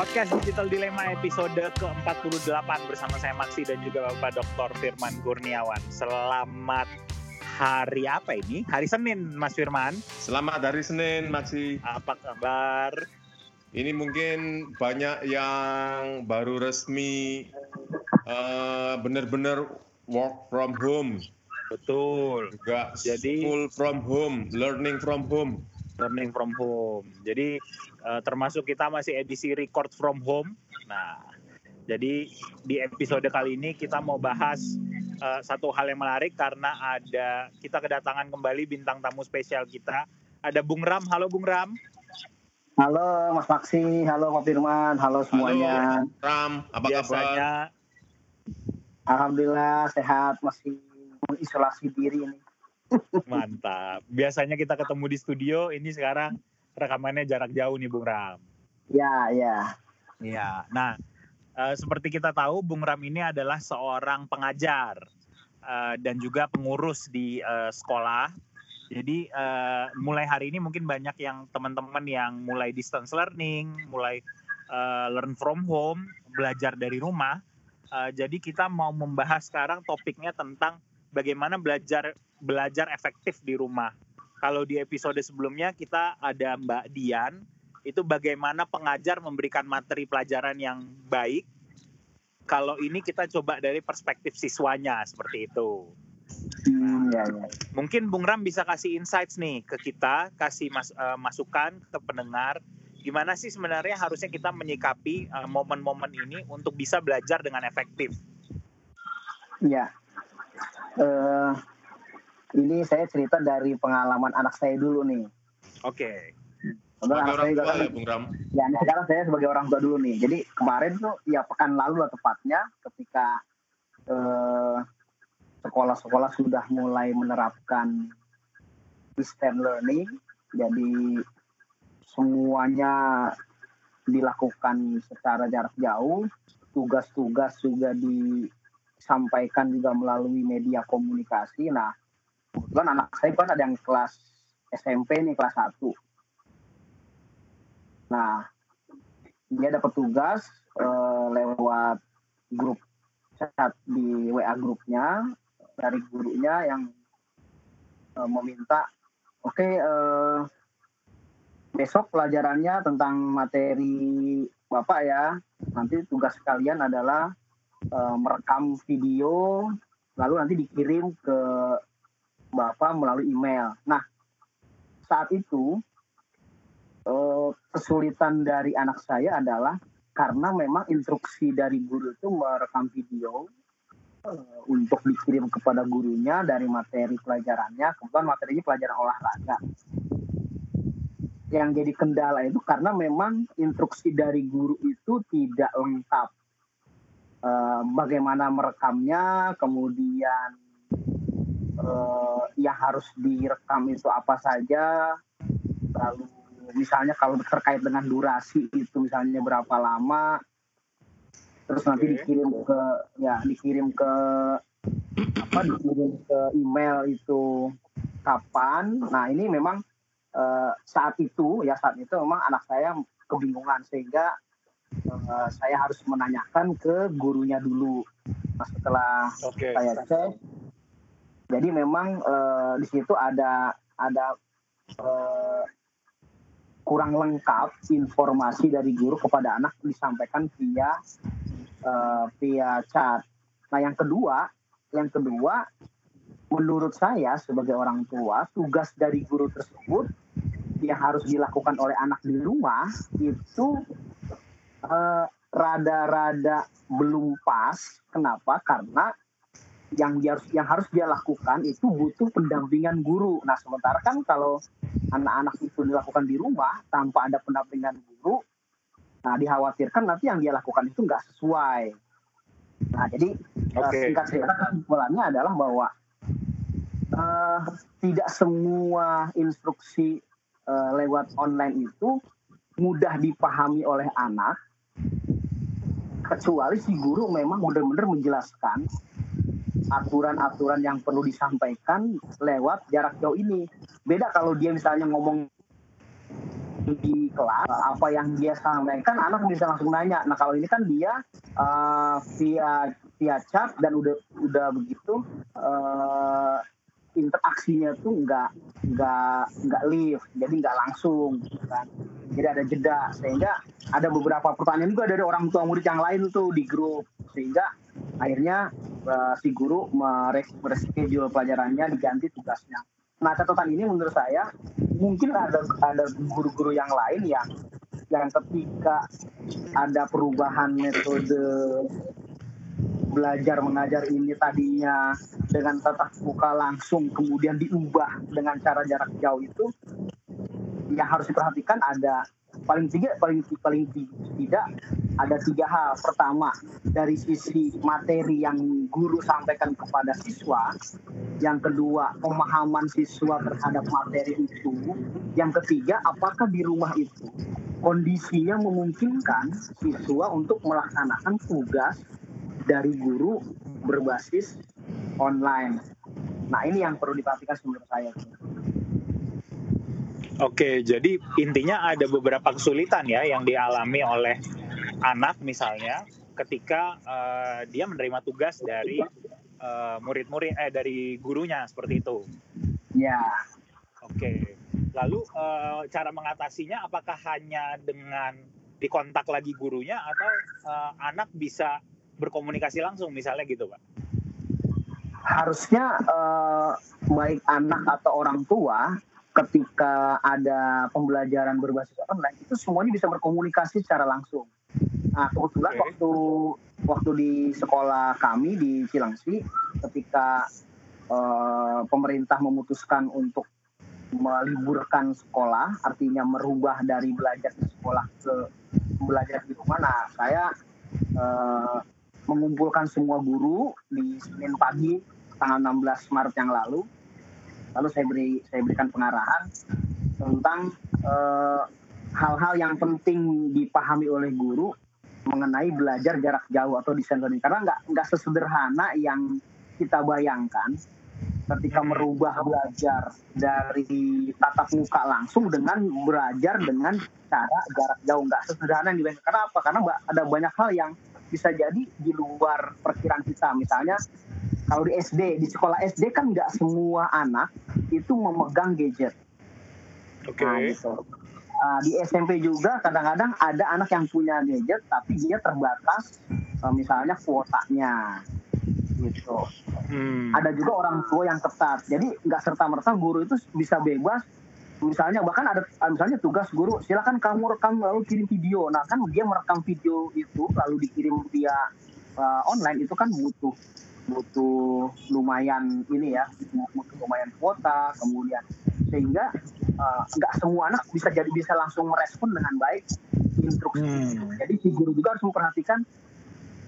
Podcast Digital Dilema episode ke-48 bersama saya Maksi dan juga Bapak Dr. Firman Kurniawan. Selamat hari apa ini? Hari Senin, Mas Firman. Selamat hari Senin, Maksi. Apa kabar? Ini mungkin banyak yang baru resmi uh, benar-benar work from home. Betul. Juga Jadi full from home, learning from home. Learning from home. Jadi uh, termasuk kita masih edisi record from home. Nah, jadi di episode kali ini kita mau bahas uh, satu hal yang menarik karena ada kita kedatangan kembali bintang tamu spesial kita. Ada Bung Ram. Halo Bung Ram. Halo Mas Maksi, halo Pak Firman, halo semuanya. Halo Ram, apa Biasanya, kabar? Alhamdulillah sehat, masih mengisolasi diri ini. Mantap. Biasanya kita ketemu di studio, ini sekarang rekamannya jarak jauh nih Bung Ram. Ya, ya. Iya. Nah, uh, seperti kita tahu Bung Ram ini adalah seorang pengajar uh, dan juga pengurus di uh, sekolah. Jadi uh, mulai hari ini mungkin banyak yang teman-teman yang mulai distance learning, mulai uh, learn from home, belajar dari rumah. Uh, jadi kita mau membahas sekarang topiknya tentang bagaimana belajar belajar efektif di rumah. Kalau di episode sebelumnya kita ada Mbak Dian, itu bagaimana pengajar memberikan materi pelajaran yang baik. Kalau ini kita coba dari perspektif siswanya seperti itu. Hmm, ya, ya. Mungkin Bung Ram bisa kasih insights nih ke kita, kasih mas, uh, masukan ke pendengar. Gimana sih sebenarnya harusnya kita menyikapi eh, momen-momen uh, ini untuk bisa belajar dengan efektif? Ya, uh, ini saya cerita dari pengalaman anak saya dulu nih. Oke. Okay. anak saya juga kan, ya, Bung Ram. Ya, ini sekarang saya sebagai orang tua dulu nih. Jadi kemarin tuh ya pekan lalu lah tepatnya ketika eh, sekolah-sekolah sudah mulai menerapkan distance learning. Jadi semuanya dilakukan secara jarak jauh, tugas-tugas juga disampaikan juga melalui media komunikasi. Nah, kebetulan anak saya kan ada yang kelas SMP nih kelas 1 nah dia dapat tugas uh, lewat grup chat di WA grupnya dari gurunya yang uh, meminta oke okay, uh, besok pelajarannya tentang materi bapak ya. Nanti tugas kalian adalah merekam video lalu nanti dikirim ke Bapak melalui email. Nah, saat itu eh, kesulitan dari anak saya adalah karena memang instruksi dari guru itu merekam video eh, untuk dikirim kepada gurunya dari materi pelajarannya, kemudian materinya pelajaran olahraga. Yang jadi kendala itu karena memang instruksi dari guru itu tidak lengkap. Eh, bagaimana merekamnya, kemudian uh, yang harus direkam itu apa saja. Lalu misalnya kalau terkait dengan durasi itu misalnya berapa lama terus nanti dikirim ke ya dikirim ke apa dikirim ke email itu kapan. Nah ini memang uh, saat itu ya saat itu memang anak saya kebingungan sehingga uh, saya harus menanyakan ke gurunya dulu. Nah, setelah okay. saya cek jadi memang uh, di situ ada ada uh, kurang lengkap informasi dari guru kepada anak disampaikan via uh, via chat. Nah yang kedua, yang kedua menurut saya sebagai orang tua tugas dari guru tersebut yang harus dilakukan oleh anak di rumah itu rada-rada belum pas. Kenapa? Karena yang dia harus yang harus dia lakukan itu butuh pendampingan guru. Nah, sementara kan kalau anak-anak itu dilakukan di rumah tanpa ada pendampingan guru, nah dikhawatirkan nanti yang dia lakukan itu nggak sesuai. Nah, jadi eh, okay. singkat cerita kesimpulannya adalah bahwa uh, tidak semua instruksi uh, lewat online itu mudah dipahami oleh anak kecuali si guru memang benar-benar menjelaskan aturan-aturan yang perlu disampaikan lewat jarak jauh ini. Beda kalau dia misalnya ngomong di kelas apa yang dia sampaikan anak bisa langsung nanya nah kalau ini kan dia uh, via via chat dan udah udah begitu uh, interaksinya tuh nggak nggak nggak live. Jadi nggak langsung gitu kan. Jadi ada jeda. Sehingga ada beberapa pertanyaan juga dari orang tua murid yang lain tuh di grup. Sehingga akhirnya uh, si guru mereschedule pelajarannya diganti tugasnya. Nah catatan ini menurut saya mungkin ada ada guru-guru yang lain yang yang ketika ada perubahan metode belajar mengajar ini tadinya dengan tatap muka langsung kemudian diubah dengan cara jarak jauh itu yang harus diperhatikan ada paling tiga paling paling tidak ada tiga hal. Pertama dari sisi materi yang guru sampaikan kepada siswa. Yang kedua pemahaman siswa terhadap materi itu. Yang ketiga apakah di rumah itu kondisinya memungkinkan siswa untuk melaksanakan tugas dari guru berbasis online. Nah ini yang perlu diperhatikan menurut saya. Oke, jadi intinya ada beberapa kesulitan ya yang dialami oleh anak misalnya ketika uh, dia menerima tugas dari uh, murid-murid eh dari gurunya seperti itu. Ya. Oke. Lalu uh, cara mengatasinya apakah hanya dengan dikontak lagi gurunya atau uh, anak bisa berkomunikasi langsung misalnya gitu pak harusnya uh, baik anak atau orang tua ketika ada pembelajaran berbasis online itu semuanya bisa berkomunikasi secara langsung. Nah kebetulan okay. waktu waktu di sekolah kami di Cilangsi ketika uh, pemerintah memutuskan untuk meliburkan sekolah, artinya merubah dari belajar di sekolah ke belajar di rumah. Nah saya uh, mengumpulkan semua guru di Senin pagi tanggal 16 Maret yang lalu. Lalu saya beri saya berikan pengarahan tentang eh, hal-hal yang penting dipahami oleh guru mengenai belajar jarak jauh atau desain learning. Karena nggak nggak sesederhana yang kita bayangkan ketika merubah belajar dari tatap muka langsung dengan belajar dengan cara jarak jauh. Nggak sesederhana yang dibayangkan. Karena apa? Karena ada banyak hal yang bisa jadi di luar perkiraan kita. Misalnya kalau di SD, di sekolah SD kan nggak semua anak itu memegang gadget. Oke. Okay. Nah, gitu. Uh, di SMP juga kadang-kadang ada anak yang punya gadget tapi dia terbatas uh, misalnya kuotanya gitu. Hmm. Ada juga orang tua yang ketat. Jadi nggak serta merta guru itu bisa bebas misalnya bahkan ada misalnya tugas guru silakan kamu rekam lalu kirim video. Nah kan dia merekam video itu lalu dikirim via uh, online itu kan butuh butuh lumayan ini ya butuh lumayan kuota kemudian. Sehingga uh, nggak semua anak bisa jadi bisa langsung merespon dengan baik instruksi. Hmm. jadi si guru juga harus memperhatikan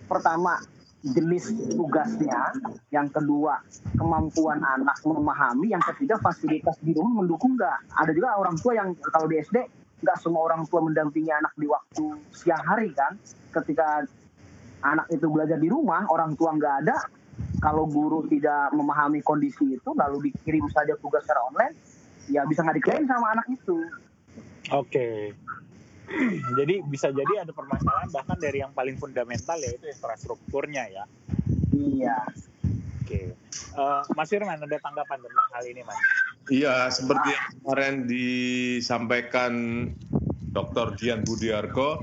pertama jenis tugasnya, yang kedua kemampuan anak memahami, yang ketiga fasilitas di rumah mendukung nggak. Ada juga orang tua yang kalau di SD nggak semua orang tua mendampingi anak di waktu siang hari kan, ketika anak itu belajar di rumah, orang tua nggak ada, kalau guru tidak memahami kondisi itu, lalu dikirim saja tugas secara online, ya bisa nggak diklaim sama anak itu. Oke. jadi bisa jadi ada permasalahan bahkan dari yang paling fundamental yaitu infrastrukturnya ya. Iya. Oke. Uh, Mas Firman ada tanggapan tentang hal ini, Mas? Iya, seperti yang kemarin disampaikan Dr. Dian Budiarko,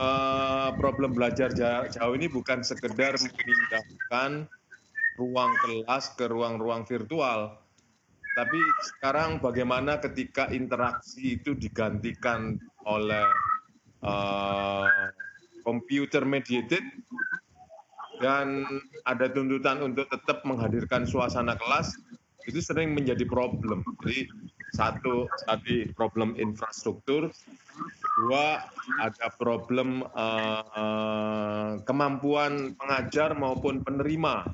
uh, problem belajar jauh ini bukan sekedar memindahkan ruang kelas ke ruang-ruang virtual, tapi sekarang bagaimana ketika interaksi itu digantikan oleh uh, computer mediated dan ada tuntutan untuk tetap menghadirkan suasana kelas itu sering menjadi problem. Jadi satu tadi problem infrastruktur, dua ada problem uh, uh, kemampuan pengajar maupun penerima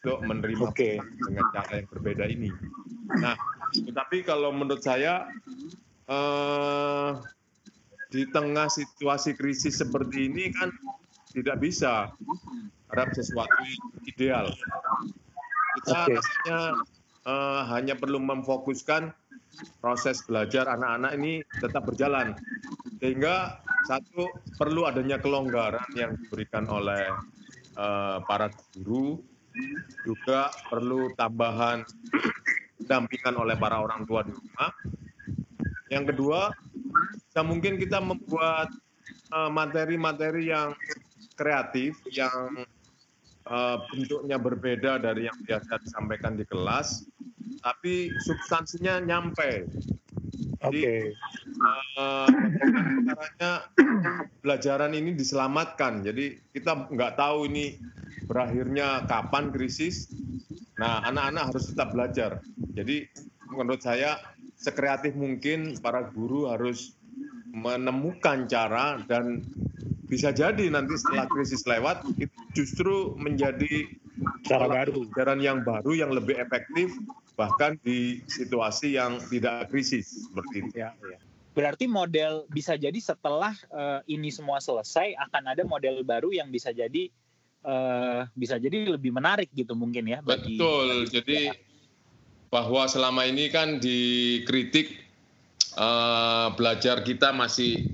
untuk menerima okay. dengan cara yang berbeda ini. Nah, tetapi kalau menurut saya eh, di tengah situasi krisis seperti ini kan tidak bisa harap sesuatu ideal. Kita okay. rasanya eh, hanya perlu memfokuskan proses belajar anak-anak ini tetap berjalan. Sehingga satu perlu adanya kelonggaran yang diberikan oleh uh, para guru, juga perlu tambahan dampingan oleh para orang tua di rumah. Yang kedua, bisa mungkin kita membuat uh, materi-materi yang kreatif, yang uh, bentuknya berbeda dari yang biasa disampaikan di kelas, tapi substansinya nyampe. Oke. Okay. Uh, caranya pelajaran ini diselamatkan. Jadi kita nggak tahu ini berakhirnya kapan krisis. Nah, anak-anak harus tetap belajar. Jadi menurut saya sekreatif mungkin para guru harus menemukan cara dan bisa jadi nanti setelah krisis lewat itu justru menjadi cara baru, ajaran yang baru yang lebih efektif bahkan di situasi yang tidak krisis seperti itu. Ya, ya. Berarti model bisa jadi setelah uh, ini semua selesai akan ada model baru yang bisa jadi uh, bisa jadi lebih menarik gitu mungkin ya. Bagi, Betul. Bagi jadi ya. bahwa selama ini kan dikritik uh, belajar kita masih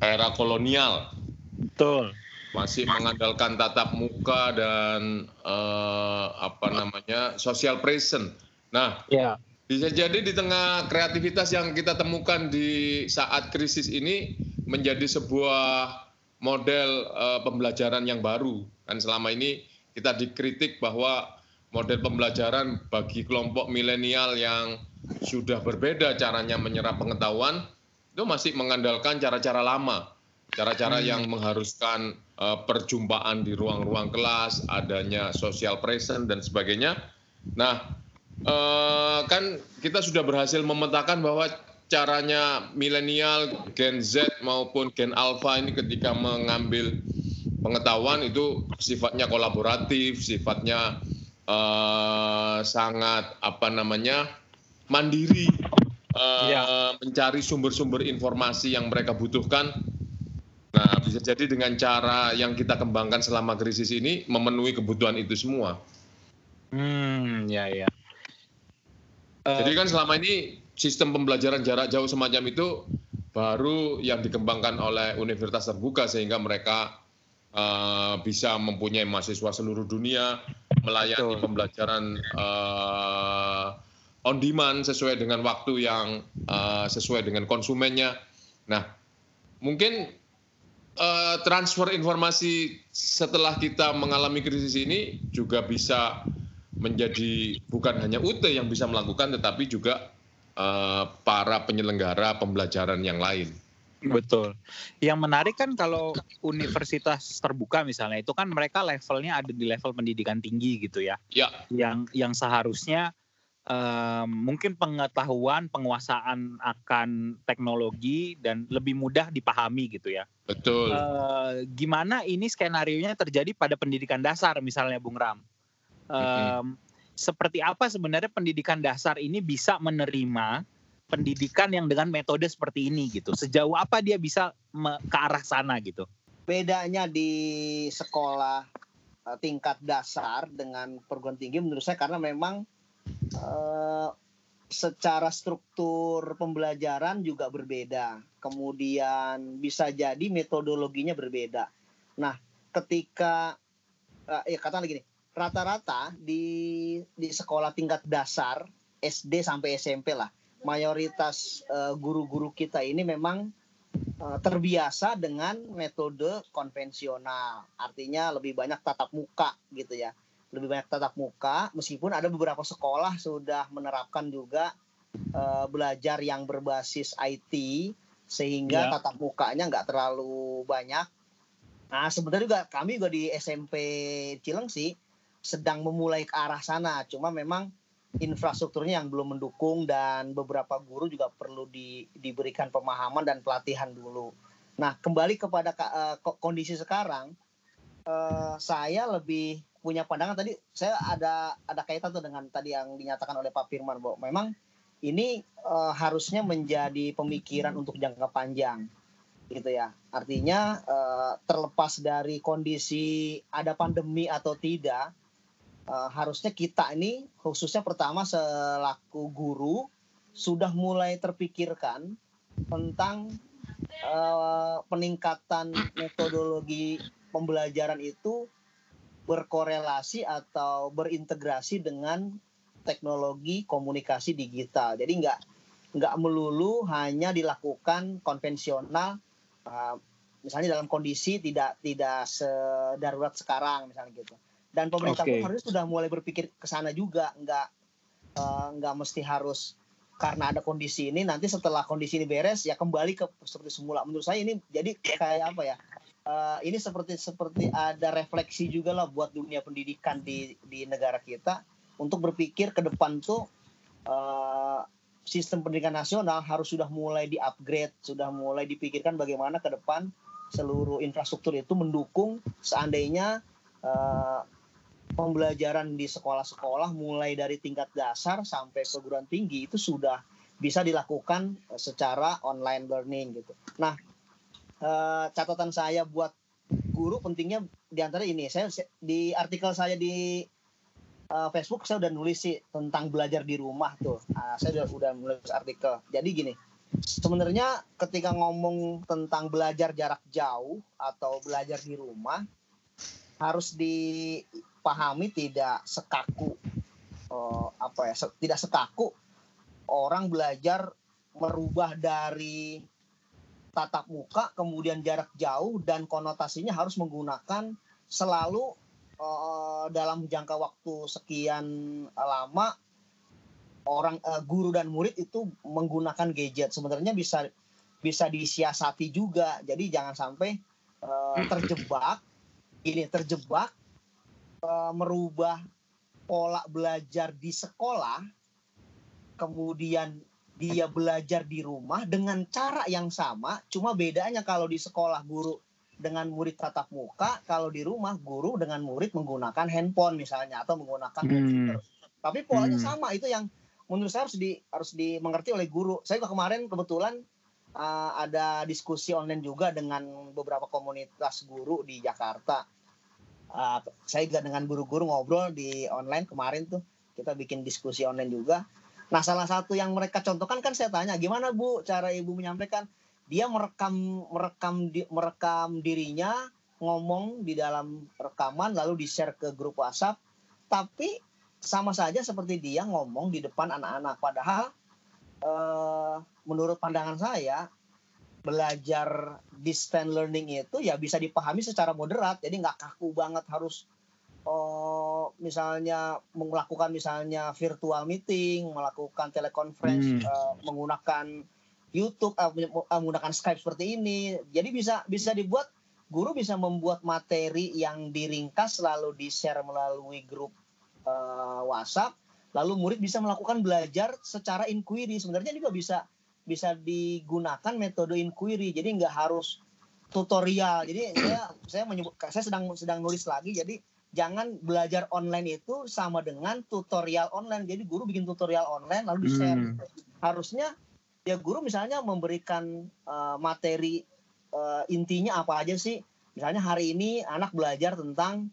era kolonial. Betul masih mengandalkan tatap muka dan uh, apa namanya social present. Nah, ya. bisa jadi di tengah kreativitas yang kita temukan di saat krisis ini menjadi sebuah model uh, pembelajaran yang baru. Kan selama ini kita dikritik bahwa model pembelajaran bagi kelompok milenial yang sudah berbeda caranya menyerap pengetahuan itu masih mengandalkan cara-cara lama, cara-cara hmm. yang mengharuskan uh, perjumpaan di ruang-ruang kelas, adanya social present dan sebagainya. Nah, uh, kan kita sudah berhasil memetakan bahwa caranya milenial, Gen Z maupun Gen Alpha ini ketika mengambil pengetahuan itu sifatnya kolaboratif, sifatnya uh, sangat apa namanya mandiri, uh, ya. mencari sumber-sumber informasi yang mereka butuhkan Nah, bisa jadi dengan cara yang kita kembangkan selama krisis ini memenuhi kebutuhan itu semua. Hmm, ya ya. Uh, jadi kan selama ini sistem pembelajaran jarak jauh semacam itu baru yang dikembangkan oleh universitas terbuka sehingga mereka uh, bisa mempunyai mahasiswa seluruh dunia melayani betul. pembelajaran uh, on demand sesuai dengan waktu yang uh, sesuai dengan konsumennya. Nah, mungkin uh, transfer informasi setelah kita mengalami krisis ini juga bisa menjadi bukan hanya UT yang bisa melakukan, tetapi juga uh, para penyelenggara pembelajaran yang lain. Betul. Yang menarik kan kalau universitas terbuka misalnya itu kan mereka levelnya ada di level pendidikan tinggi gitu ya. Ya. Yang yang seharusnya um, mungkin pengetahuan penguasaan akan teknologi dan lebih mudah dipahami gitu ya. Betul. Uh, gimana ini skenario nya terjadi pada pendidikan dasar misalnya Bung Ram? Um, mm-hmm. Seperti apa sebenarnya pendidikan dasar ini bisa menerima pendidikan yang dengan metode seperti ini gitu? Sejauh apa dia bisa ke arah sana gitu? Bedanya di sekolah eh, tingkat dasar dengan perguruan tinggi menurut saya karena memang uh, secara struktur pembelajaran juga berbeda. Kemudian bisa jadi metodologinya berbeda. Nah, ketika uh, ya kata lagi nih, rata-rata di di sekolah tingkat dasar SD sampai SMP lah, mayoritas uh, guru-guru kita ini memang uh, terbiasa dengan metode konvensional. Artinya lebih banyak tatap muka gitu ya lebih banyak tatap muka meskipun ada beberapa sekolah sudah menerapkan juga uh, belajar yang berbasis IT sehingga yeah. tatap mukanya nggak terlalu banyak. Nah sebenarnya juga kami juga di SMP Cilengsi sedang memulai ke arah sana. Cuma memang infrastrukturnya yang belum mendukung dan beberapa guru juga perlu di, diberikan pemahaman dan pelatihan dulu. Nah kembali kepada uh, kondisi sekarang, uh, saya lebih punya pandangan tadi saya ada ada kaitan tuh dengan tadi yang dinyatakan oleh Pak Firman bahwa memang ini uh, harusnya menjadi pemikiran untuk jangka panjang gitu ya artinya uh, terlepas dari kondisi ada pandemi atau tidak uh, harusnya kita ini khususnya pertama selaku guru sudah mulai terpikirkan tentang uh, peningkatan metodologi pembelajaran itu berkorelasi atau berintegrasi dengan teknologi komunikasi digital. Jadi nggak nggak melulu hanya dilakukan konvensional, uh, misalnya dalam kondisi tidak tidak sedarurat sekarang misalnya gitu. Dan pemerintah okay. pun harus sudah mulai berpikir ke sana juga, nggak uh, nggak mesti harus karena ada kondisi ini nanti setelah kondisi ini beres ya kembali ke seperti semula. Menurut saya ini jadi kayak apa ya? Uh, ini seperti seperti ada refleksi juga lah buat dunia pendidikan di di negara kita untuk berpikir ke depan tuh uh, sistem pendidikan nasional harus sudah mulai di-upgrade, sudah mulai dipikirkan bagaimana ke depan seluruh infrastruktur itu mendukung seandainya uh, pembelajaran di sekolah-sekolah mulai dari tingkat dasar sampai perguruan tinggi itu sudah bisa dilakukan secara online learning gitu. Nah, uh, catatan saya buat guru pentingnya di antara ini. Saya di artikel saya di uh, Facebook saya udah nulis sih tentang belajar di rumah tuh. Uh, saya udah udah nulis artikel. Jadi gini sebenarnya ketika ngomong tentang belajar jarak jauh atau belajar di rumah harus dipahami tidak sekaku uh, apa ya se tidak sekaku orang belajar merubah dari tatap muka, kemudian jarak jauh dan konotasinya harus menggunakan selalu uh, dalam jangka waktu sekian lama orang uh, guru dan murid itu menggunakan gadget. Sebenarnya bisa bisa disiasati juga. Jadi jangan sampai uh, terjebak ini terjebak uh, merubah pola belajar di sekolah kemudian dia belajar di rumah dengan cara yang sama, cuma bedanya kalau di sekolah guru dengan murid tatap muka, kalau di rumah guru dengan murid menggunakan handphone misalnya atau menggunakan hmm. komputer. Tapi polanya hmm. sama itu yang menurut saya harus di harus dimengerti oleh guru. Saya kemarin kebetulan uh, ada diskusi online juga dengan beberapa komunitas guru di Jakarta. Uh, saya juga dengan guru-guru ngobrol di online kemarin tuh kita bikin diskusi online juga Nah, salah satu yang mereka contohkan kan saya tanya, gimana Bu cara Ibu menyampaikan? Dia merekam merekam di, merekam dirinya ngomong di dalam rekaman lalu di-share ke grup WhatsApp, tapi sama saja seperti dia ngomong di depan anak-anak. Padahal eh, menurut pandangan saya belajar distance learning itu ya bisa dipahami secara moderat, jadi nggak kaku banget harus oh, misalnya melakukan misalnya virtual meeting, melakukan telekonferensi hmm. uh, menggunakan YouTube, uh, menggunakan Skype seperti ini. Jadi bisa bisa dibuat guru bisa membuat materi yang diringkas lalu di-share melalui grup uh, WhatsApp, lalu murid bisa melakukan belajar secara inquiry. Sebenarnya juga bisa bisa digunakan metode inquiry. Jadi nggak harus tutorial. Jadi saya saya menyebut saya sedang sedang nulis lagi. Jadi jangan belajar online itu sama dengan tutorial online. Jadi guru bikin tutorial online lalu di-share. Hmm. Harusnya ya guru misalnya memberikan uh, materi uh, intinya apa aja sih? Misalnya hari ini anak belajar tentang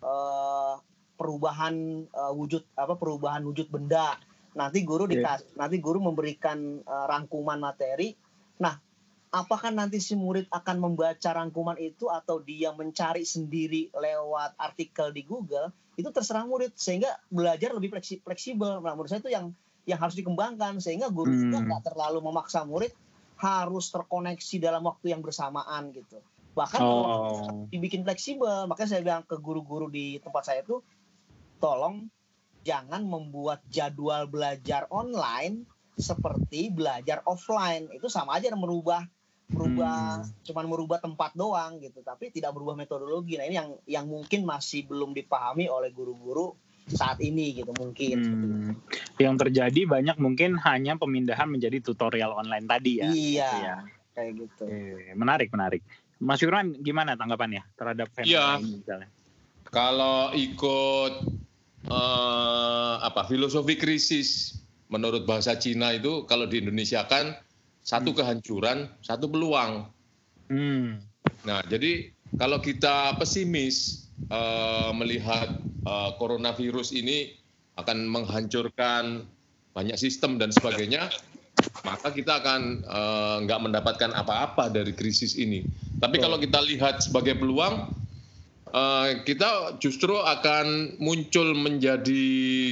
uh, perubahan uh, wujud apa perubahan wujud benda. Nanti guru yeah. nanti guru memberikan uh, rangkuman materi. Nah, apakah nanti si murid akan membaca rangkuman itu atau dia mencari sendiri lewat artikel di Google itu terserah murid sehingga belajar lebih fleksibel. Nah, menurut saya itu yang yang harus dikembangkan sehingga guru hmm. juga nggak terlalu memaksa murid harus terkoneksi dalam waktu yang bersamaan gitu. Bahkan oh. dibikin fleksibel, makanya saya bilang ke guru-guru di tempat saya itu tolong jangan membuat jadwal belajar online seperti belajar offline. Itu sama aja merubah merubah hmm. cuman merubah tempat doang gitu tapi tidak berubah metodologi nah ini yang yang mungkin masih belum dipahami oleh guru-guru saat ini gitu mungkin hmm. yang terjadi banyak mungkin hanya pemindahan menjadi tutorial online tadi ya iya gitu ya. kayak gitu eh, menarik menarik Mas Yurman gimana tanggapannya terhadap fenomena ya. ini misalnya kalau ikut uh, apa filosofi krisis menurut bahasa Cina itu kalau di Indonesia kan satu hmm. kehancuran, satu peluang. Hmm. Nah, jadi kalau kita pesimis uh, melihat uh, coronavirus ini akan menghancurkan banyak sistem dan sebagainya, maka kita akan uh, nggak mendapatkan apa-apa dari krisis ini. Tapi kalau kita lihat sebagai peluang, uh, kita justru akan muncul menjadi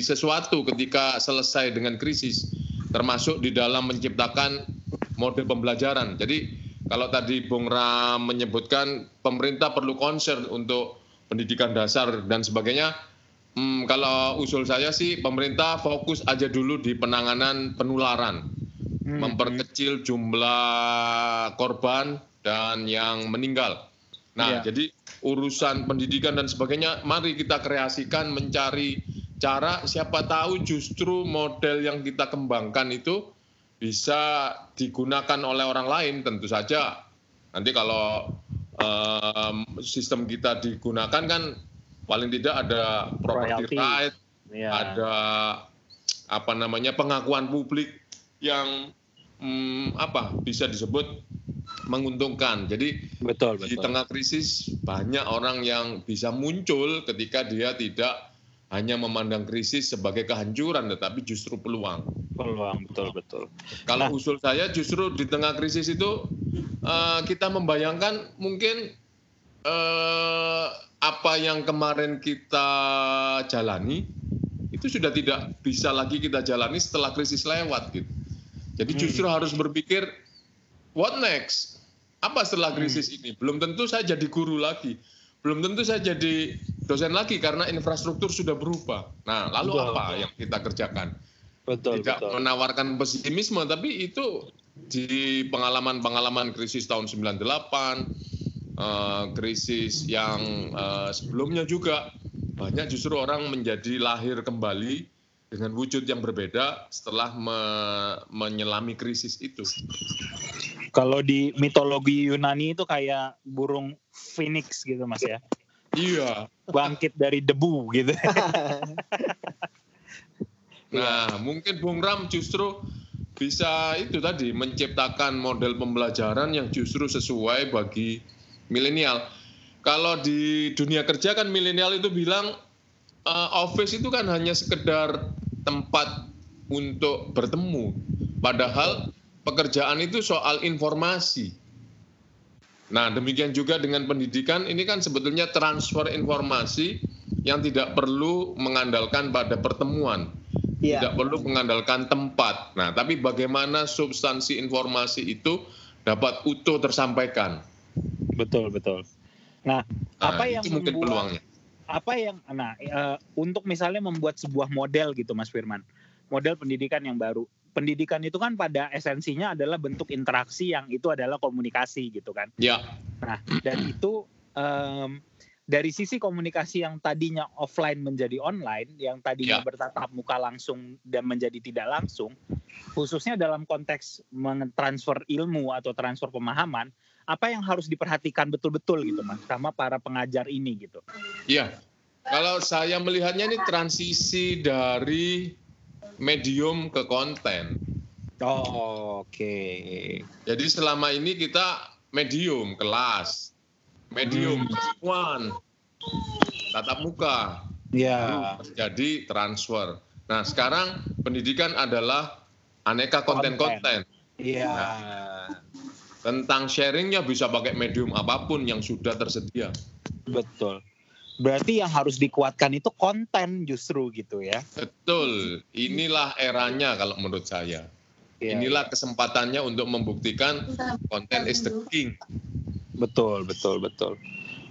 sesuatu ketika selesai dengan krisis, termasuk di dalam menciptakan model pembelajaran. Jadi kalau tadi Bung Ram menyebutkan pemerintah perlu concern untuk pendidikan dasar dan sebagainya, hmm, kalau usul saya sih pemerintah fokus aja dulu di penanganan penularan hmm. memperkecil jumlah korban dan yang meninggal. Nah, yeah. jadi urusan pendidikan dan sebagainya, mari kita kreasikan mencari cara siapa tahu justru model yang kita kembangkan itu bisa digunakan oleh orang lain tentu saja. Nanti kalau um, sistem kita digunakan kan paling tidak ada property right, yeah. ada apa namanya pengakuan publik yang hmm, apa bisa disebut menguntungkan. Jadi betul, betul. di tengah krisis banyak orang yang bisa muncul ketika dia tidak hanya memandang krisis sebagai kehancuran, tetapi justru peluang. Peluang, betul betul. Kalau nah. usul saya justru di tengah krisis itu uh, kita membayangkan mungkin uh, apa yang kemarin kita jalani itu sudah tidak bisa lagi kita jalani setelah krisis lewat gitu. Jadi hmm. justru hmm. harus berpikir what next? Apa setelah hmm. krisis hmm. ini? Belum tentu saya jadi guru lagi. Belum tentu saya jadi dosen lagi karena infrastruktur sudah berubah. Nah, lalu betul, apa betul. yang kita kerjakan? Betul, Tidak betul. menawarkan pesimisme, tapi itu di pengalaman-pengalaman krisis tahun 98, uh, krisis yang uh, sebelumnya juga banyak justru orang menjadi lahir kembali dengan wujud yang berbeda setelah me menyelami krisis itu. Kalau di mitologi Yunani itu kayak burung phoenix gitu mas ya. Iya. Bangkit dari debu gitu. nah mungkin Bung Ram justru bisa itu tadi menciptakan model pembelajaran yang justru sesuai bagi milenial. Kalau di dunia kerja kan milenial itu bilang uh, office itu kan hanya sekedar tempat untuk bertemu. Padahal pekerjaan itu soal informasi. Nah, demikian juga dengan pendidikan, ini kan sebetulnya transfer informasi yang tidak perlu mengandalkan pada pertemuan, ya. tidak perlu mengandalkan tempat. Nah, tapi bagaimana substansi informasi itu dapat utuh tersampaikan. Betul, betul. Nah, nah apa yang mungkin peluangnya apa yang nah uh, untuk misalnya membuat sebuah model gitu Mas Firman model pendidikan yang baru pendidikan itu kan pada esensinya adalah bentuk interaksi yang itu adalah komunikasi gitu kan. Ya. Nah dan itu um, dari sisi komunikasi yang tadinya offline menjadi online yang tadinya ya. bertatap muka langsung dan menjadi tidak langsung khususnya dalam konteks mentransfer ilmu atau transfer pemahaman apa yang harus diperhatikan betul-betul gitu mas sama para pengajar ini gitu? Iya kalau saya melihatnya ini transisi dari medium ke konten oh, oke okay. jadi selama ini kita medium kelas medium hmm. tatap muka ya jadi transfer nah sekarang pendidikan adalah aneka konten-konten Iya. Nah, tentang sharingnya bisa pakai medium apa pun yang sudah tersedia. Betul. Berarti yang harus dikuatkan itu konten justru gitu ya. Betul. Inilah eranya kalau menurut saya. Ya, Inilah kesempatannya untuk membuktikan konten is the king. Betul, betul, betul.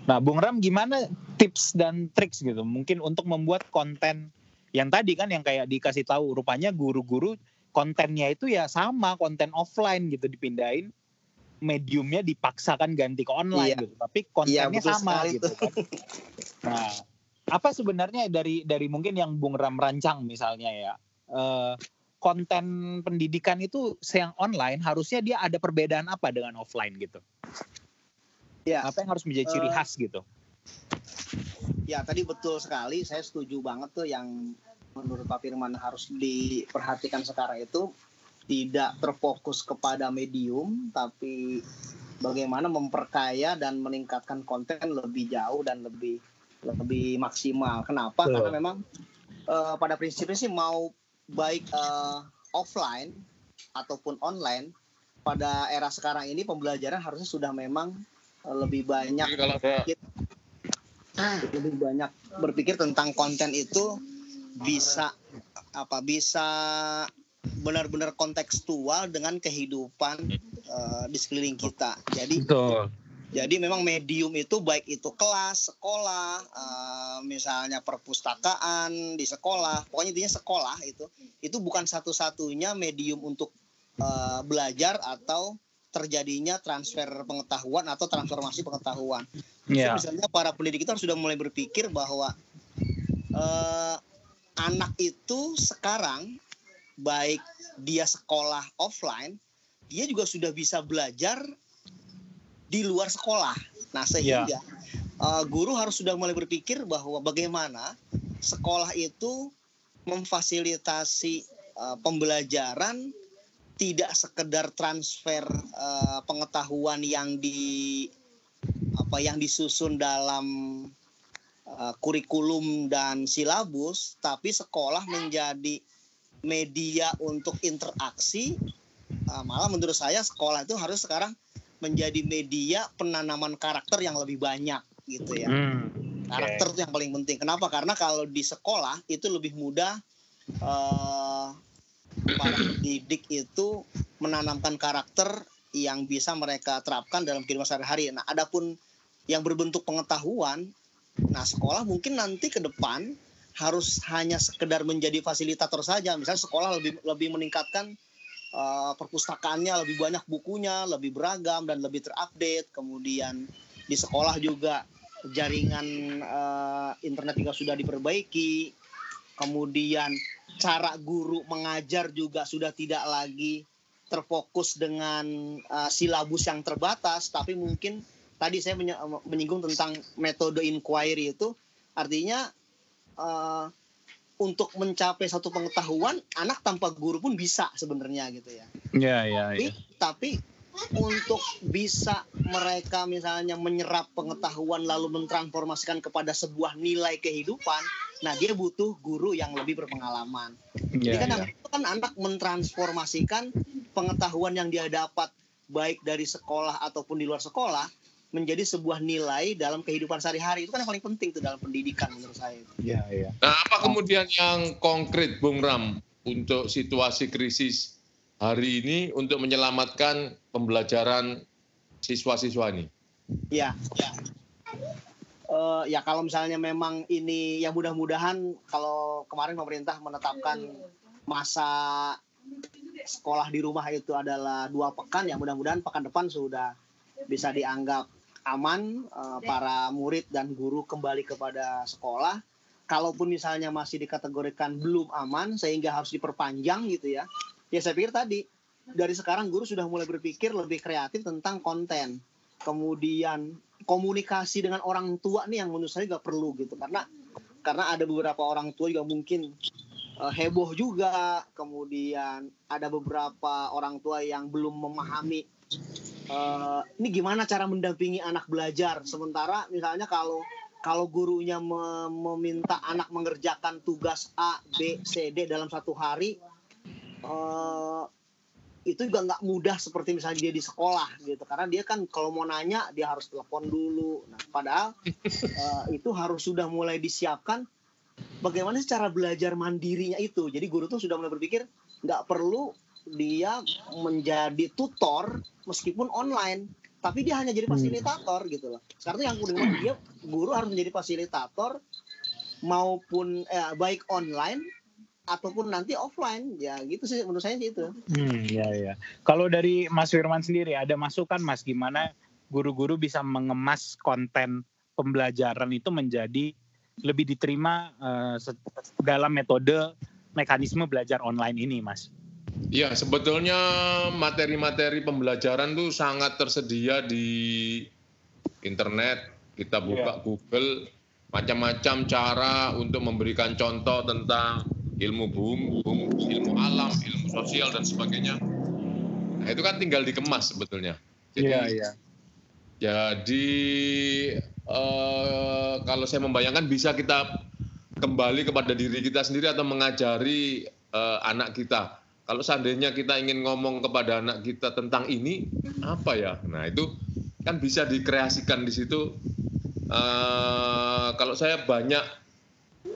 Nah, Bung Ram gimana tips dan triks gitu mungkin untuk membuat konten yang tadi kan yang kayak dikasih tahu rupanya guru-guru kontennya itu ya sama konten offline gitu dipindahin mediumnya dipaksakan ganti ke online iya. gitu, tapi kontennya iya, sama gitu kan. Nah, apa sebenarnya dari dari mungkin yang Bung Ram rancang misalnya ya, eh, konten pendidikan itu yang online harusnya dia ada perbedaan apa dengan offline gitu? Ya. Apa yang harus menjadi ciri uh, khas gitu? Ya tadi betul sekali, saya setuju banget tuh yang menurut Pak Firman harus diperhatikan sekarang itu tidak terfokus kepada medium tapi bagaimana memperkaya dan meningkatkan konten lebih jauh dan lebih lebih maksimal. Kenapa? Karena memang uh, pada prinsipnya sih mau baik uh, offline ataupun online pada era sekarang ini pembelajaran harusnya sudah memang uh, lebih banyak berpikir, lebih banyak berpikir tentang konten itu bisa apa bisa benar-benar kontekstual dengan kehidupan uh, di sekeliling kita. Jadi Betul. Jadi memang medium itu baik itu kelas, sekolah, uh, misalnya perpustakaan di sekolah, pokoknya intinya sekolah itu itu bukan satu-satunya medium untuk uh, belajar atau terjadinya transfer pengetahuan atau transformasi pengetahuan. Yeah. So, misalnya para pendidik itu sudah mulai berpikir bahwa uh, anak itu sekarang baik dia sekolah offline, dia juga sudah bisa belajar di luar sekolah. Nah, sehingga yeah. uh, guru harus sudah mulai berpikir bahwa bagaimana sekolah itu memfasilitasi uh, pembelajaran tidak sekedar transfer uh, pengetahuan yang di apa yang disusun dalam uh, kurikulum dan silabus, tapi sekolah menjadi media untuk interaksi. Uh, malah menurut saya sekolah itu harus sekarang menjadi media penanaman karakter yang lebih banyak gitu ya. Hmm, karakter itu yang paling penting. Kenapa? Karena kalau di sekolah itu lebih mudah uh, para pendidik itu menanamkan karakter yang bisa mereka terapkan dalam kehidupan sehari-hari. Nah, adapun yang berbentuk pengetahuan, nah sekolah mungkin nanti ke depan harus hanya sekedar menjadi fasilitator saja. Misalnya sekolah lebih lebih meningkatkan uh, perpustakaannya lebih banyak bukunya, lebih beragam dan lebih terupdate. Kemudian di sekolah juga jaringan uh, internet juga sudah diperbaiki. Kemudian cara guru mengajar juga sudah tidak lagi terfokus dengan uh, silabus yang terbatas, tapi mungkin tadi saya menyinggung tentang metode inquiry itu artinya uh, untuk mencapai satu pengetahuan anak tanpa guru pun bisa sebenarnya gitu ya. Iya iya. Tapi, ya. tapi untuk bisa mereka misalnya menyerap pengetahuan lalu mentransformasikan kepada sebuah nilai kehidupan, nah dia butuh guru yang lebih berpengalaman. Ya, Jadi kan ya. itu kan anak mentransformasikan pengetahuan yang dia dapat baik dari sekolah ataupun di luar sekolah menjadi sebuah nilai dalam kehidupan sehari-hari itu kan yang paling penting tuh dalam pendidikan menurut saya. Iya, iya. Nah, apa kemudian yang konkret Bung Ram untuk situasi krisis hari ini untuk menyelamatkan pembelajaran siswa-siswa ini? Iya, ya. Uh, ya kalau misalnya memang ini ya mudah-mudahan kalau kemarin pemerintah menetapkan masa sekolah di rumah itu adalah dua pekan ya mudah-mudahan pekan depan sudah bisa dianggap aman uh, para murid dan guru kembali kepada sekolah. Kalaupun misalnya masih dikategorikan belum aman sehingga harus diperpanjang gitu ya. Ya saya pikir tadi dari sekarang guru sudah mulai berpikir lebih kreatif tentang konten. Kemudian komunikasi dengan orang tua nih yang menurut saya juga perlu gitu karena karena ada beberapa orang tua juga mungkin uh, heboh juga. Kemudian ada beberapa orang tua yang belum memahami uh, ini gimana cara mendampingi anak belajar sementara misalnya kalau kalau gurunya meminta anak mengerjakan tugas A, B, C, D dalam satu hari, uh, itu juga nggak mudah seperti misalnya dia di sekolah gitu. Karena dia kan kalau mau nanya dia harus telepon dulu. Nah, padahal uh, itu harus sudah mulai disiapkan bagaimana cara belajar mandirinya itu. Jadi guru tuh sudah mulai berpikir nggak perlu dia menjadi tutor meskipun online tapi dia hanya jadi hmm. fasilitator hmm. gitu loh sekarang yang udah dia guru harus menjadi fasilitator maupun eh, baik online ataupun nanti offline ya gitu sih menurut saya sih itu. Hmm, ya ya. Kalau dari Mas Firman sendiri ada masukan Mas gimana guru-guru bisa mengemas konten pembelajaran itu menjadi lebih diterima uh, dalam metode mekanisme belajar online ini, Mas? Ya, sebetulnya materi-materi pembelajaran tuh sangat tersedia di internet. Kita buka yeah. Google, macam-macam cara untuk memberikan contoh tentang ilmu bumi, ilmu alam, ilmu sosial dan sebagainya. Nah, itu kan tinggal dikemas sebetulnya. Jadi, yeah, yeah. jadi uh, kalau saya membayangkan bisa kita kembali kepada diri kita sendiri atau mengajari uh, anak kita. Kalau seandainya kita ingin ngomong kepada anak kita tentang ini, apa ya? Nah itu kan bisa dikreasikan di situ. Uh, kalau saya banyak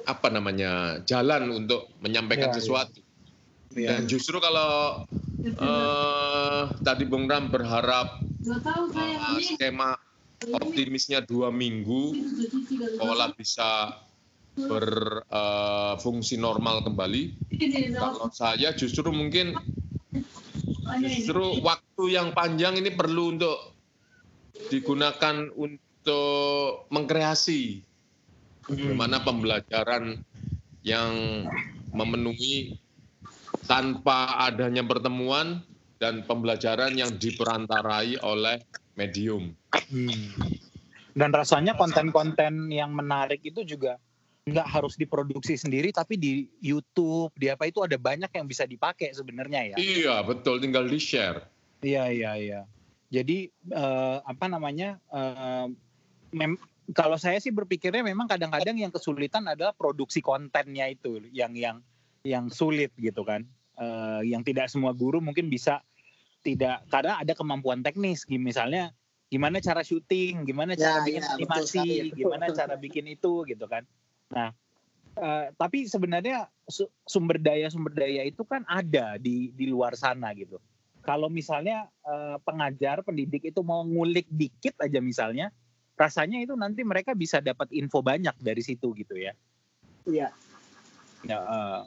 apa namanya jalan untuk menyampaikan ya, sesuatu. Ya. Dan justru kalau uh, tadi Bung Ram berharap uh, skema optimisnya dua minggu, sekolah bisa berfungsi uh, normal kembali. Kalau saya justru mungkin justru waktu yang panjang ini perlu untuk digunakan untuk mengkreasi bagaimana pembelajaran yang memenuhi tanpa adanya pertemuan dan pembelajaran yang diperantarai oleh medium. Hmm. Dan rasanya konten-konten yang menarik itu juga nggak harus diproduksi sendiri, tapi di YouTube, di apa itu ada banyak yang bisa dipakai sebenarnya ya. Iya betul, tinggal di share. Iya iya iya. Jadi uh, apa namanya? Uh, mem kalau saya sih berpikirnya memang kadang-kadang yang kesulitan adalah produksi kontennya itu yang yang yang sulit gitu kan uh, yang tidak semua guru mungkin bisa tidak karena ada kemampuan teknis misalnya gimana cara syuting gimana cara ya, bikin ya, animasi gimana cara bikin itu gitu kan nah uh, tapi sebenarnya sumber daya sumber daya itu kan ada di di luar sana gitu kalau misalnya uh, pengajar pendidik itu mau ngulik dikit aja misalnya rasanya itu nanti mereka bisa dapat info banyak dari situ gitu ya. Iya. Ya, uh,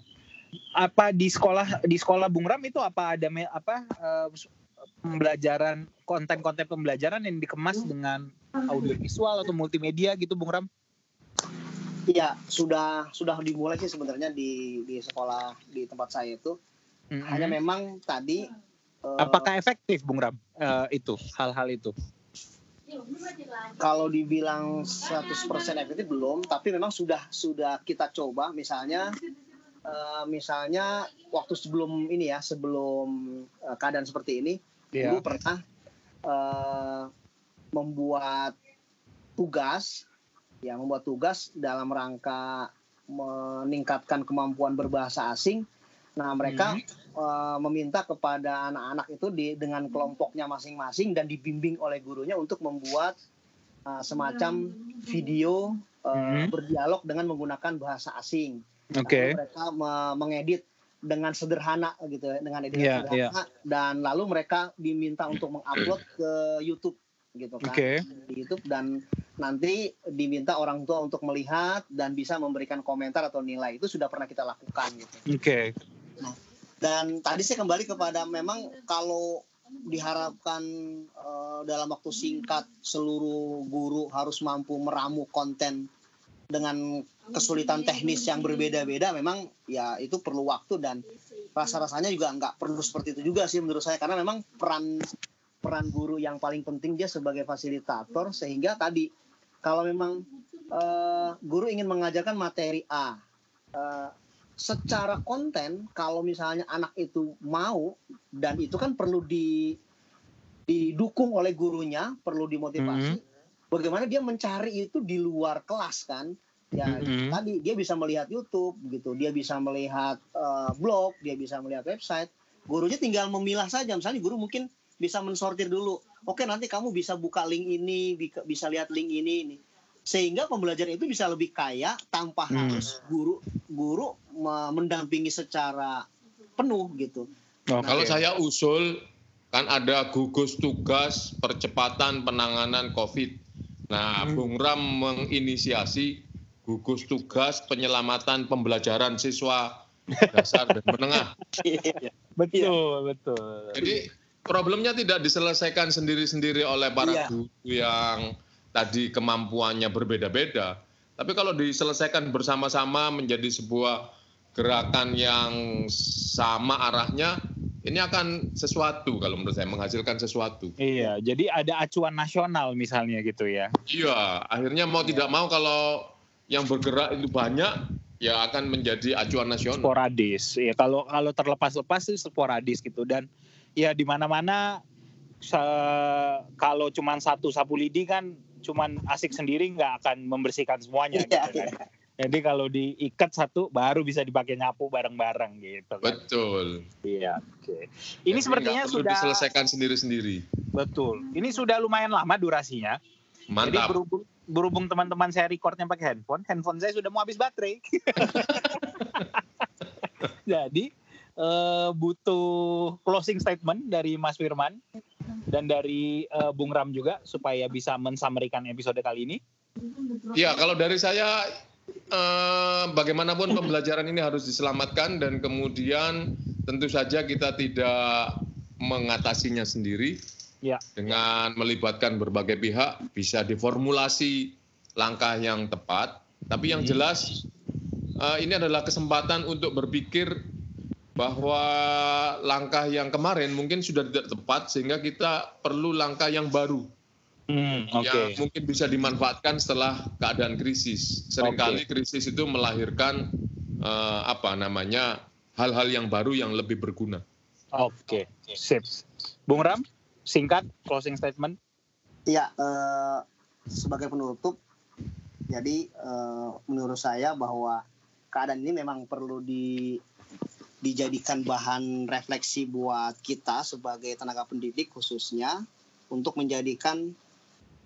apa di sekolah di sekolah Bung Ram itu apa ada me, apa uh, pembelajaran konten-konten pembelajaran yang dikemas dengan audiovisual atau multimedia gitu Bung Ram? Iya, sudah sudah dimulai sih sebenarnya di di sekolah di tempat saya itu. Mm -hmm. Hanya memang tadi uh, apakah efektif Bung Ram uh, itu hal-hal itu? Kalau dibilang 100% efektif belum, tapi memang sudah sudah kita coba misalnya uh, misalnya waktu sebelum ini ya, sebelum uh, keadaan seperti ini, yeah. dulu pernah uh, membuat tugas ya membuat tugas dalam rangka meningkatkan kemampuan berbahasa asing. Nah, mereka hmm uh, meminta kepada anak-anak itu di, dengan kelompoknya masing-masing dan dibimbing oleh gurunya untuk membuat uh, semacam video uh, hmm berdialog dengan menggunakan bahasa asing. Okay. mereka me- mengedit dengan sederhana gitu ya, dengan editan yeah, sederhana yeah. dan lalu mereka diminta untuk mengupload ke YouTube gitu kan okay. di YouTube dan nanti diminta orang tua untuk melihat dan bisa memberikan komentar atau nilai itu sudah pernah kita lakukan gitu. Oke. Okay. Nah, dan tadi saya kembali kepada memang kalau diharapkan uh, dalam waktu singkat seluruh guru harus mampu meramu konten dengan kesulitan teknis yang berbeda-beda memang ya itu perlu waktu dan rasa-rasanya juga nggak perlu seperti itu juga sih menurut saya karena memang peran peran guru yang paling penting dia sebagai fasilitator sehingga tadi kalau memang uh, guru ingin mengajarkan materi A uh, secara konten kalau misalnya anak itu mau dan itu kan perlu di didukung oleh gurunya, perlu dimotivasi. Mm -hmm. Bagaimana dia mencari itu di luar kelas kan? Ya mm -hmm. tadi dia bisa melihat YouTube gitu, dia bisa melihat uh, blog, dia bisa melihat website. Gurunya tinggal memilah saja. Misalnya guru mungkin bisa mensortir dulu. Oke, nanti kamu bisa buka link ini, bisa lihat link ini ini sehingga pembelajaran itu bisa lebih kaya tanpa hmm. harus guru guru mendampingi secara penuh gitu. Oh, nah, kalau saya usul kan ada gugus tugas percepatan penanganan COVID. Nah, hmm. Bung Ram menginisiasi gugus tugas penyelamatan pembelajaran siswa dasar dan menengah. Iya, betul, betul. Jadi problemnya tidak diselesaikan sendiri-sendiri oleh para iya. guru yang tadi kemampuannya berbeda-beda. Tapi kalau diselesaikan bersama-sama menjadi sebuah gerakan yang sama arahnya, ini akan sesuatu kalau menurut saya menghasilkan sesuatu. Iya, jadi ada acuan nasional misalnya gitu ya. Iya, akhirnya mau tidak mau kalau yang bergerak itu banyak, ya akan menjadi acuan nasional. Sporadis, ya kalau kalau terlepas-lepas itu sporadis gitu dan ya di mana-mana kalau cuma satu sapu lidi kan cuman asik sendiri nggak akan membersihkan semuanya iya, gitu kan. Iya. Jadi kalau diikat satu baru bisa dipakai nyapu bareng-bareng gitu kan. Betul. Iya, oke. Okay. Ini Jadi sepertinya sudah diselesaikan sendiri-sendiri. Betul. Ini sudah lumayan lama durasinya. Mantap. Jadi berhubung berhubung teman-teman saya recordnya pakai handphone, handphone saya sudah mau habis baterai. Jadi uh, butuh closing statement dari Mas Firman dan dari uh, Bung Ram juga supaya bisa mensamerikan episode kali ini. Ya, kalau dari saya eh, bagaimanapun pembelajaran ini harus diselamatkan dan kemudian tentu saja kita tidak mengatasinya sendiri. Ya. Dengan melibatkan berbagai pihak bisa diformulasi langkah yang tepat, tapi yang hmm. jelas uh, ini adalah kesempatan untuk berpikir bahwa langkah yang kemarin mungkin sudah tidak tepat sehingga kita perlu langkah yang baru hmm, okay. yang mungkin bisa dimanfaatkan setelah keadaan krisis. Seringkali okay. krisis itu melahirkan uh, apa namanya hal-hal yang baru yang lebih berguna. Oke, okay. sip. Bung Ram, singkat closing statement. Iya, uh, sebagai penutup, jadi uh, menurut saya bahwa keadaan ini memang perlu di dijadikan bahan refleksi buat kita sebagai tenaga pendidik khususnya untuk menjadikan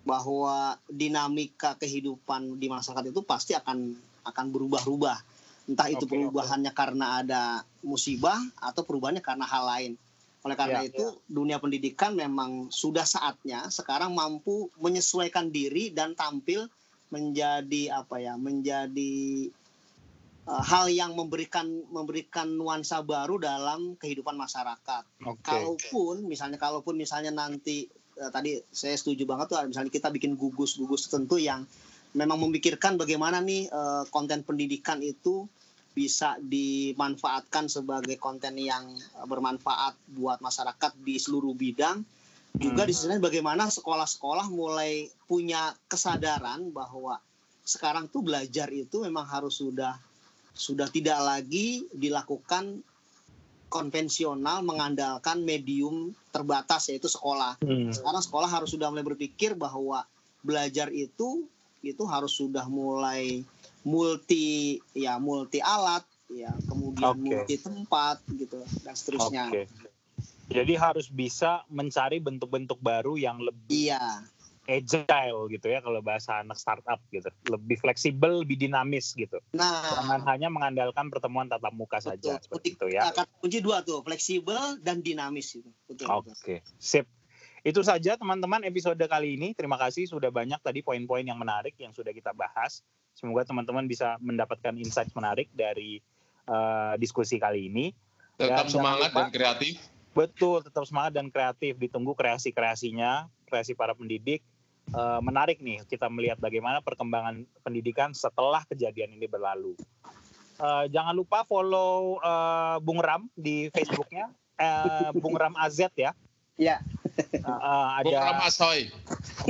bahwa dinamika kehidupan di masyarakat itu pasti akan akan berubah-ubah. Entah itu okay, perubahannya okay. karena ada musibah atau perubahannya karena hal lain. Oleh karena ya, itu, ya. dunia pendidikan memang sudah saatnya sekarang mampu menyesuaikan diri dan tampil menjadi apa ya, menjadi hal yang memberikan memberikan nuansa baru dalam kehidupan masyarakat. Okay. Kalaupun misalnya kalaupun misalnya nanti uh, tadi saya setuju banget tuh misalnya kita bikin gugus-gugus tertentu yang memang memikirkan bagaimana nih uh, konten pendidikan itu bisa dimanfaatkan sebagai konten yang bermanfaat buat masyarakat di seluruh bidang. Juga hmm. di sini bagaimana sekolah-sekolah mulai punya kesadaran bahwa sekarang tuh belajar itu memang harus sudah sudah tidak lagi dilakukan konvensional mengandalkan medium terbatas yaitu sekolah. Hmm. Sekarang sekolah harus sudah mulai berpikir bahwa belajar itu itu harus sudah mulai multi ya multi alat ya kemudian okay. multi tempat gitu dan seterusnya. Okay. Jadi harus bisa mencari bentuk-bentuk baru yang lebih iya agile gitu ya kalau bahasa anak startup gitu. Lebih fleksibel lebih dinamis gitu. Nah. Jangan hanya mengandalkan pertemuan tatap muka betul. saja seperti itu ya. kata kunci dua tuh fleksibel dan dinamis itu. Oke okay. sip. Itu saja teman-teman episode kali ini. Terima kasih sudah banyak tadi poin-poin yang menarik yang sudah kita bahas. Semoga teman-teman bisa mendapatkan insight menarik dari uh, diskusi kali ini. Tetap dan semangat lupa, dan kreatif. Betul tetap semangat dan kreatif. Ditunggu kreasi-kreasinya kreasi para pendidik uh, menarik nih kita melihat bagaimana perkembangan pendidikan setelah kejadian ini berlalu. Uh, jangan lupa follow uh, Bung Ram di Facebooknya, uh, Bung Ram AZ ya. Iya. Uh, uh, ada Bung Ram Asoy.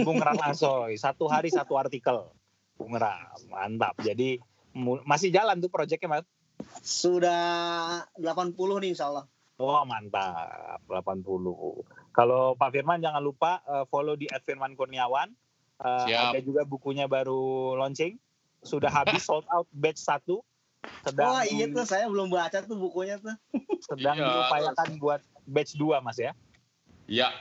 Bung Ram Asoy. Satu hari satu artikel. Bung Ram, mantap. Jadi masih jalan tuh proyeknya mas? Sudah 80 nih insya Allah. Oh mantap, 80. Kalau Pak Firman jangan lupa uh, follow di @firman Kurniawan. Uh, ada juga bukunya baru launching. Sudah habis sold out batch 1. Sedang oh iya tuh saya belum baca tuh bukunya tuh. Sedang iya, diupayakan buat batch 2 Mas ya. Iya.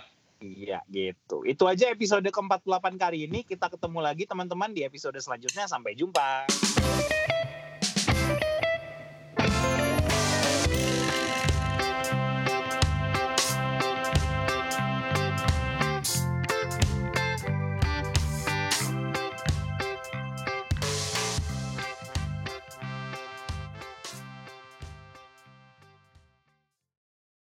Iya gitu. Itu aja episode ke-48 kali ini. Kita ketemu lagi teman-teman di episode selanjutnya. Sampai jumpa.